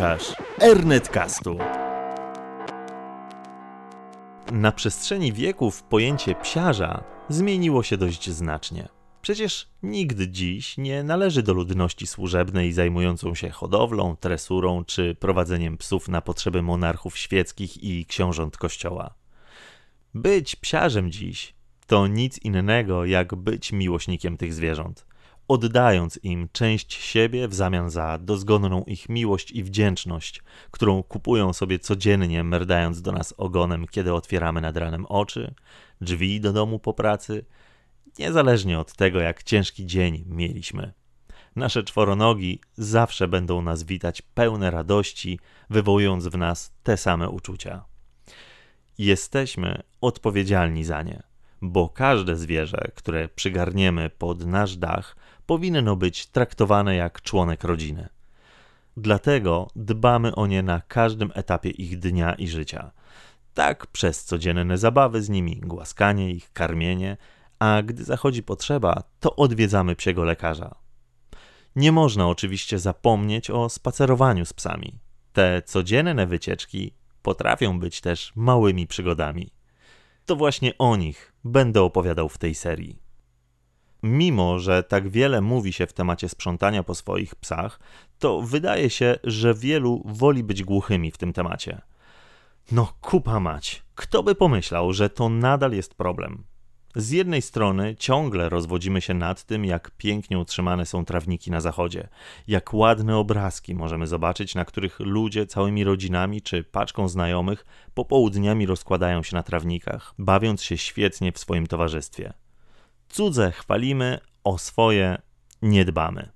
Słuchasz Ernetcastu. Na przestrzeni wieków pojęcie psiarza zmieniło się dość znacznie. Przecież nikt dziś nie należy do ludności służebnej zajmującą się hodowlą, tresurą czy prowadzeniem psów na potrzeby monarchów świeckich i książąt kościoła. Być psiarzem dziś to nic innego jak być miłośnikiem tych zwierząt oddając im część siebie w zamian za dozgonną ich miłość i wdzięczność, którą kupują sobie codziennie, merdając do nas ogonem, kiedy otwieramy nad ranem oczy, drzwi do domu po pracy, niezależnie od tego, jak ciężki dzień mieliśmy. Nasze czworonogi zawsze będą nas witać pełne radości, wywołując w nas te same uczucia. Jesteśmy odpowiedzialni za nie, bo każde zwierzę, które przygarniemy pod nasz dach, powinno być traktowane jak członek rodziny. Dlatego dbamy o nie na każdym etapie ich dnia i życia. Tak przez codzienne zabawy z nimi, głaskanie ich, karmienie, a gdy zachodzi potrzeba, to odwiedzamy psiego lekarza. Nie można oczywiście zapomnieć o spacerowaniu z psami. Te codzienne wycieczki potrafią być też małymi przygodami. To właśnie o nich będę opowiadał w tej serii. Mimo, że tak wiele mówi się w temacie sprzątania po swoich psach, to wydaje się, że wielu woli być głuchymi w tym temacie. No kupa mać, kto by pomyślał, że to nadal jest problem. Z jednej strony ciągle rozwodzimy się nad tym, jak pięknie utrzymane są trawniki na zachodzie, jak ładne obrazki możemy zobaczyć, na których ludzie całymi rodzinami czy paczką znajomych popołudniami rozkładają się na trawnikach, bawiąc się świetnie w swoim towarzystwie. Cudze chwalimy, o swoje nie dbamy.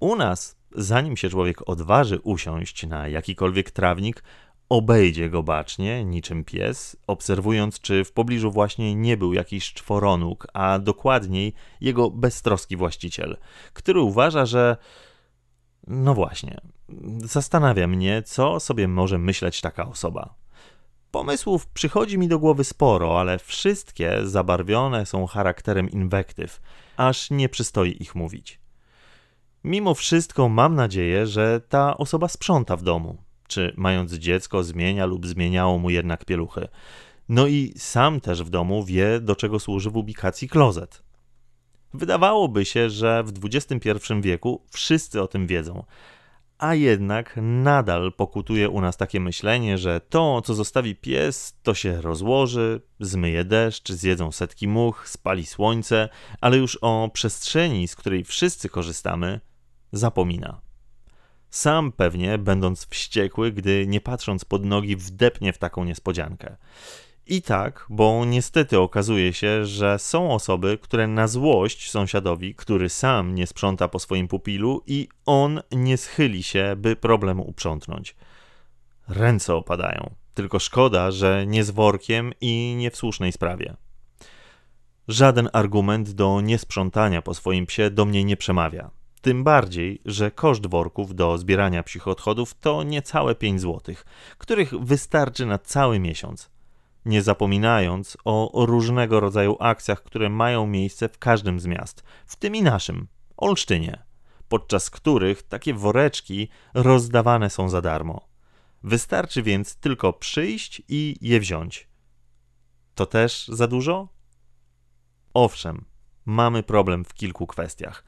U nas, zanim się człowiek odważy usiąść na jakikolwiek trawnik, obejdzie go bacznie, niczym pies, obserwując, czy w pobliżu właśnie nie był jakiś czworonóg, a dokładniej jego beztroski właściciel, który uważa, że. No właśnie, zastanawia mnie, co sobie może myśleć taka osoba. Pomysłów przychodzi mi do głowy sporo, ale wszystkie zabarwione są charakterem inwektyw, aż nie przystoi ich mówić. Mimo wszystko mam nadzieję, że ta osoba sprząta w domu, czy mając dziecko zmienia lub zmieniało mu jednak pieluchy. No i sam też w domu wie, do czego służy w ubikacji klozet. Wydawałoby się, że w XXI wieku wszyscy o tym wiedzą, a jednak nadal pokutuje u nas takie myślenie, że to, co zostawi pies, to się rozłoży, zmyje deszcz, zjedzą setki much, spali słońce, ale już o przestrzeni, z której wszyscy korzystamy, zapomina. Sam pewnie, będąc wściekły, gdy nie patrząc pod nogi, wdepnie w taką niespodziankę. I tak, bo niestety okazuje się, że są osoby, które na złość sąsiadowi, który sam nie sprząta po swoim pupilu i on nie schyli się, by problem uprzątnąć. Ręce opadają. Tylko szkoda, że nie z workiem i nie w słusznej sprawie. Żaden argument do niesprzątania po swoim psie do mnie nie przemawia. Tym bardziej, że koszt worków do zbierania psich odchodów to niecałe 5 zł, których wystarczy na cały miesiąc nie zapominając o różnego rodzaju akcjach, które mają miejsce w każdym z miast, w tym i naszym, Olsztynie, podczas których takie woreczki rozdawane są za darmo. Wystarczy więc tylko przyjść i je wziąć. To też za dużo? Owszem, mamy problem w kilku kwestiach.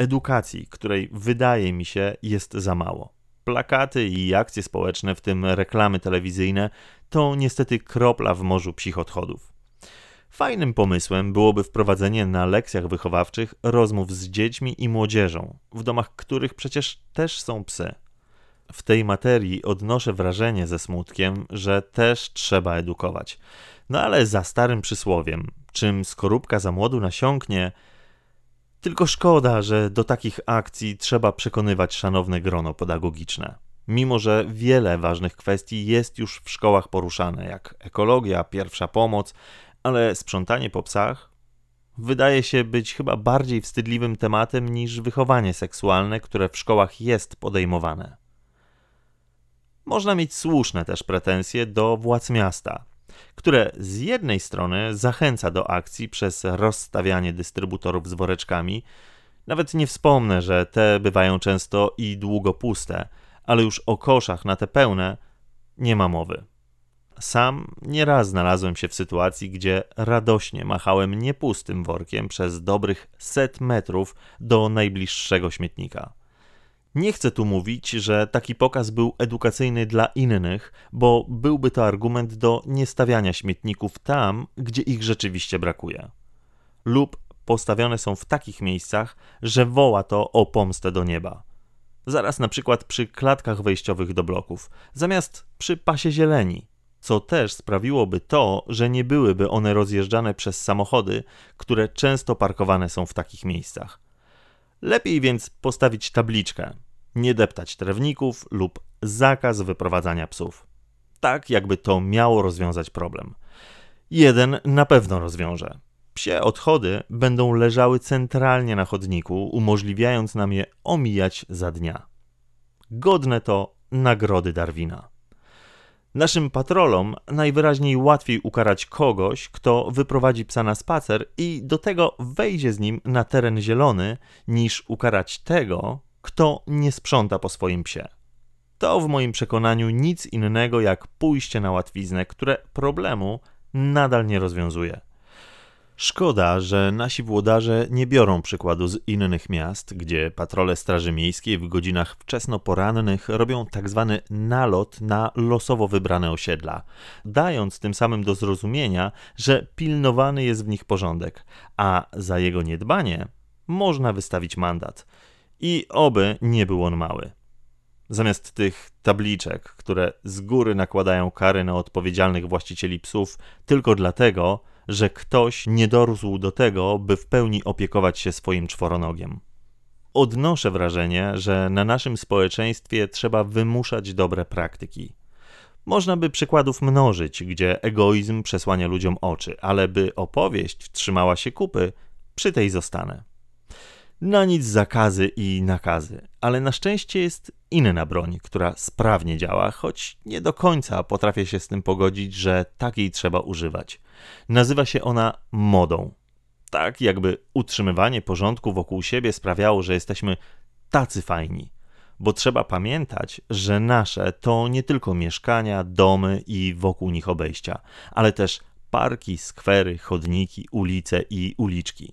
Edukacji, której wydaje mi się jest za mało plakaty i akcje społeczne, w tym reklamy telewizyjne, to niestety kropla w morzu psich odchodów. Fajnym pomysłem byłoby wprowadzenie na lekcjach wychowawczych rozmów z dziećmi i młodzieżą, w domach których przecież też są psy. W tej materii odnoszę wrażenie ze smutkiem, że też trzeba edukować. No ale za starym przysłowiem, czym skorupka za młodu nasiąknie, tylko szkoda, że do takich akcji trzeba przekonywać szanowne grono pedagogiczne. Mimo, że wiele ważnych kwestii jest już w szkołach poruszane, jak ekologia, pierwsza pomoc, ale sprzątanie po psach wydaje się być chyba bardziej wstydliwym tematem niż wychowanie seksualne, które w szkołach jest podejmowane. Można mieć słuszne też pretensje do władz miasta, które z jednej strony zachęca do akcji przez rozstawianie dystrybutorów z woreczkami, nawet nie wspomnę, że te bywają często i długo puste, ale już o koszach na te pełne nie ma mowy. Sam nieraz znalazłem się w sytuacji, gdzie radośnie machałem niepustym workiem przez dobrych set metrów do najbliższego śmietnika. Nie chcę tu mówić, że taki pokaz był edukacyjny dla innych, bo byłby to argument do niestawiania śmietników tam, gdzie ich rzeczywiście brakuje. Lub postawione są w takich miejscach, że woła to o pomstę do nieba. Zaraz na przykład przy klatkach wejściowych do bloków, zamiast przy pasie zieleni, co też sprawiłoby to, że nie byłyby one rozjeżdżane przez samochody, które często parkowane są w takich miejscach. Lepiej więc postawić tabliczkę, nie deptać trawników lub zakaz wyprowadzania psów. Tak, jakby to miało rozwiązać problem. Jeden na pewno rozwiąże. Psie odchody będą leżały centralnie na chodniku, umożliwiając nam je omijać za dnia. Godne to nagrody Darwina. Naszym patrolom najwyraźniej łatwiej ukarać kogoś, kto wyprowadzi psa na spacer i do tego wejdzie z nim na teren zielony, niż ukarać tego, kto nie sprząta po swoim psie. To w moim przekonaniu nic innego jak pójście na łatwiznę, które problemu nadal nie rozwiązuje. Szkoda, że nasi włodarze nie biorą przykładu z innych miast, gdzie patrole Straży Miejskiej w godzinach wczesnoporannych robią tak zwany nalot na losowo wybrane osiedla, dając tym samym do zrozumienia, że pilnowany jest w nich porządek, a za jego niedbanie można wystawić mandat. I oby nie był on mały. Zamiast tych tabliczek, które z góry nakładają kary na odpowiedzialnych właścicieli psów tylko dlatego, że ktoś nie dorósł do tego, by w pełni opiekować się swoim czworonogiem. Odnoszę wrażenie, że na naszym społeczeństwie trzeba wymuszać dobre praktyki. Można by przykładów mnożyć, gdzie egoizm przesłania ludziom oczy, ale by opowieść wtrzymała się kupy, przy tej zostanę. Na nic zakazy i nakazy, ale na szczęście jest inna broń, która sprawnie działa, choć nie do końca potrafię się z tym pogodzić, że takiej trzeba używać. Nazywa się ona modą. Tak, jakby utrzymywanie porządku wokół siebie sprawiało, że jesteśmy tacy fajni. Bo trzeba pamiętać, że nasze to nie tylko mieszkania, domy i wokół nich obejścia, ale też parki, skwery, chodniki, ulice i uliczki.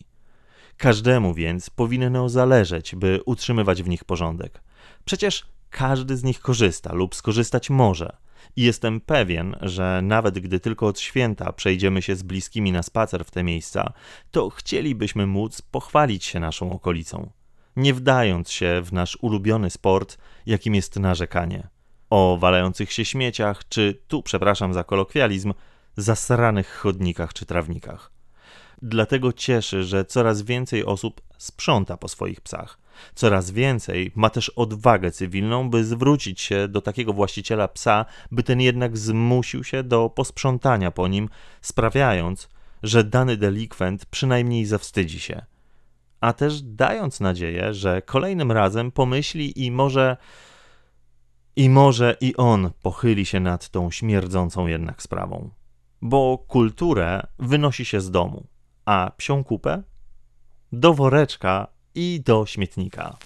Każdemu więc powinno zależeć, by utrzymywać w nich porządek. Przecież każdy z nich korzysta lub skorzystać może. I jestem pewien, że nawet gdy tylko od święta przejdziemy się z bliskimi na spacer w te miejsca, to chcielibyśmy móc pochwalić się naszą okolicą, nie wdając się w nasz ulubiony sport, jakim jest narzekanie. O walających się śmieciach, czy tu, przepraszam za kolokwializm, zasranych chodnikach czy trawnikach. Dlatego cieszy, że coraz więcej osób sprząta po swoich psach. Coraz więcej ma też odwagę cywilną, by zwrócić się do takiego właściciela psa, by ten jednak zmusił się do posprzątania po nim, sprawiając, że dany delikwent przynajmniej zawstydzi się. A też dając nadzieję, że kolejnym razem pomyśli i może. I może i on pochyli się nad tą śmierdzącą jednak sprawą. Bo kulturę wynosi się z domu a psią kupę do woreczka i do śmietnika.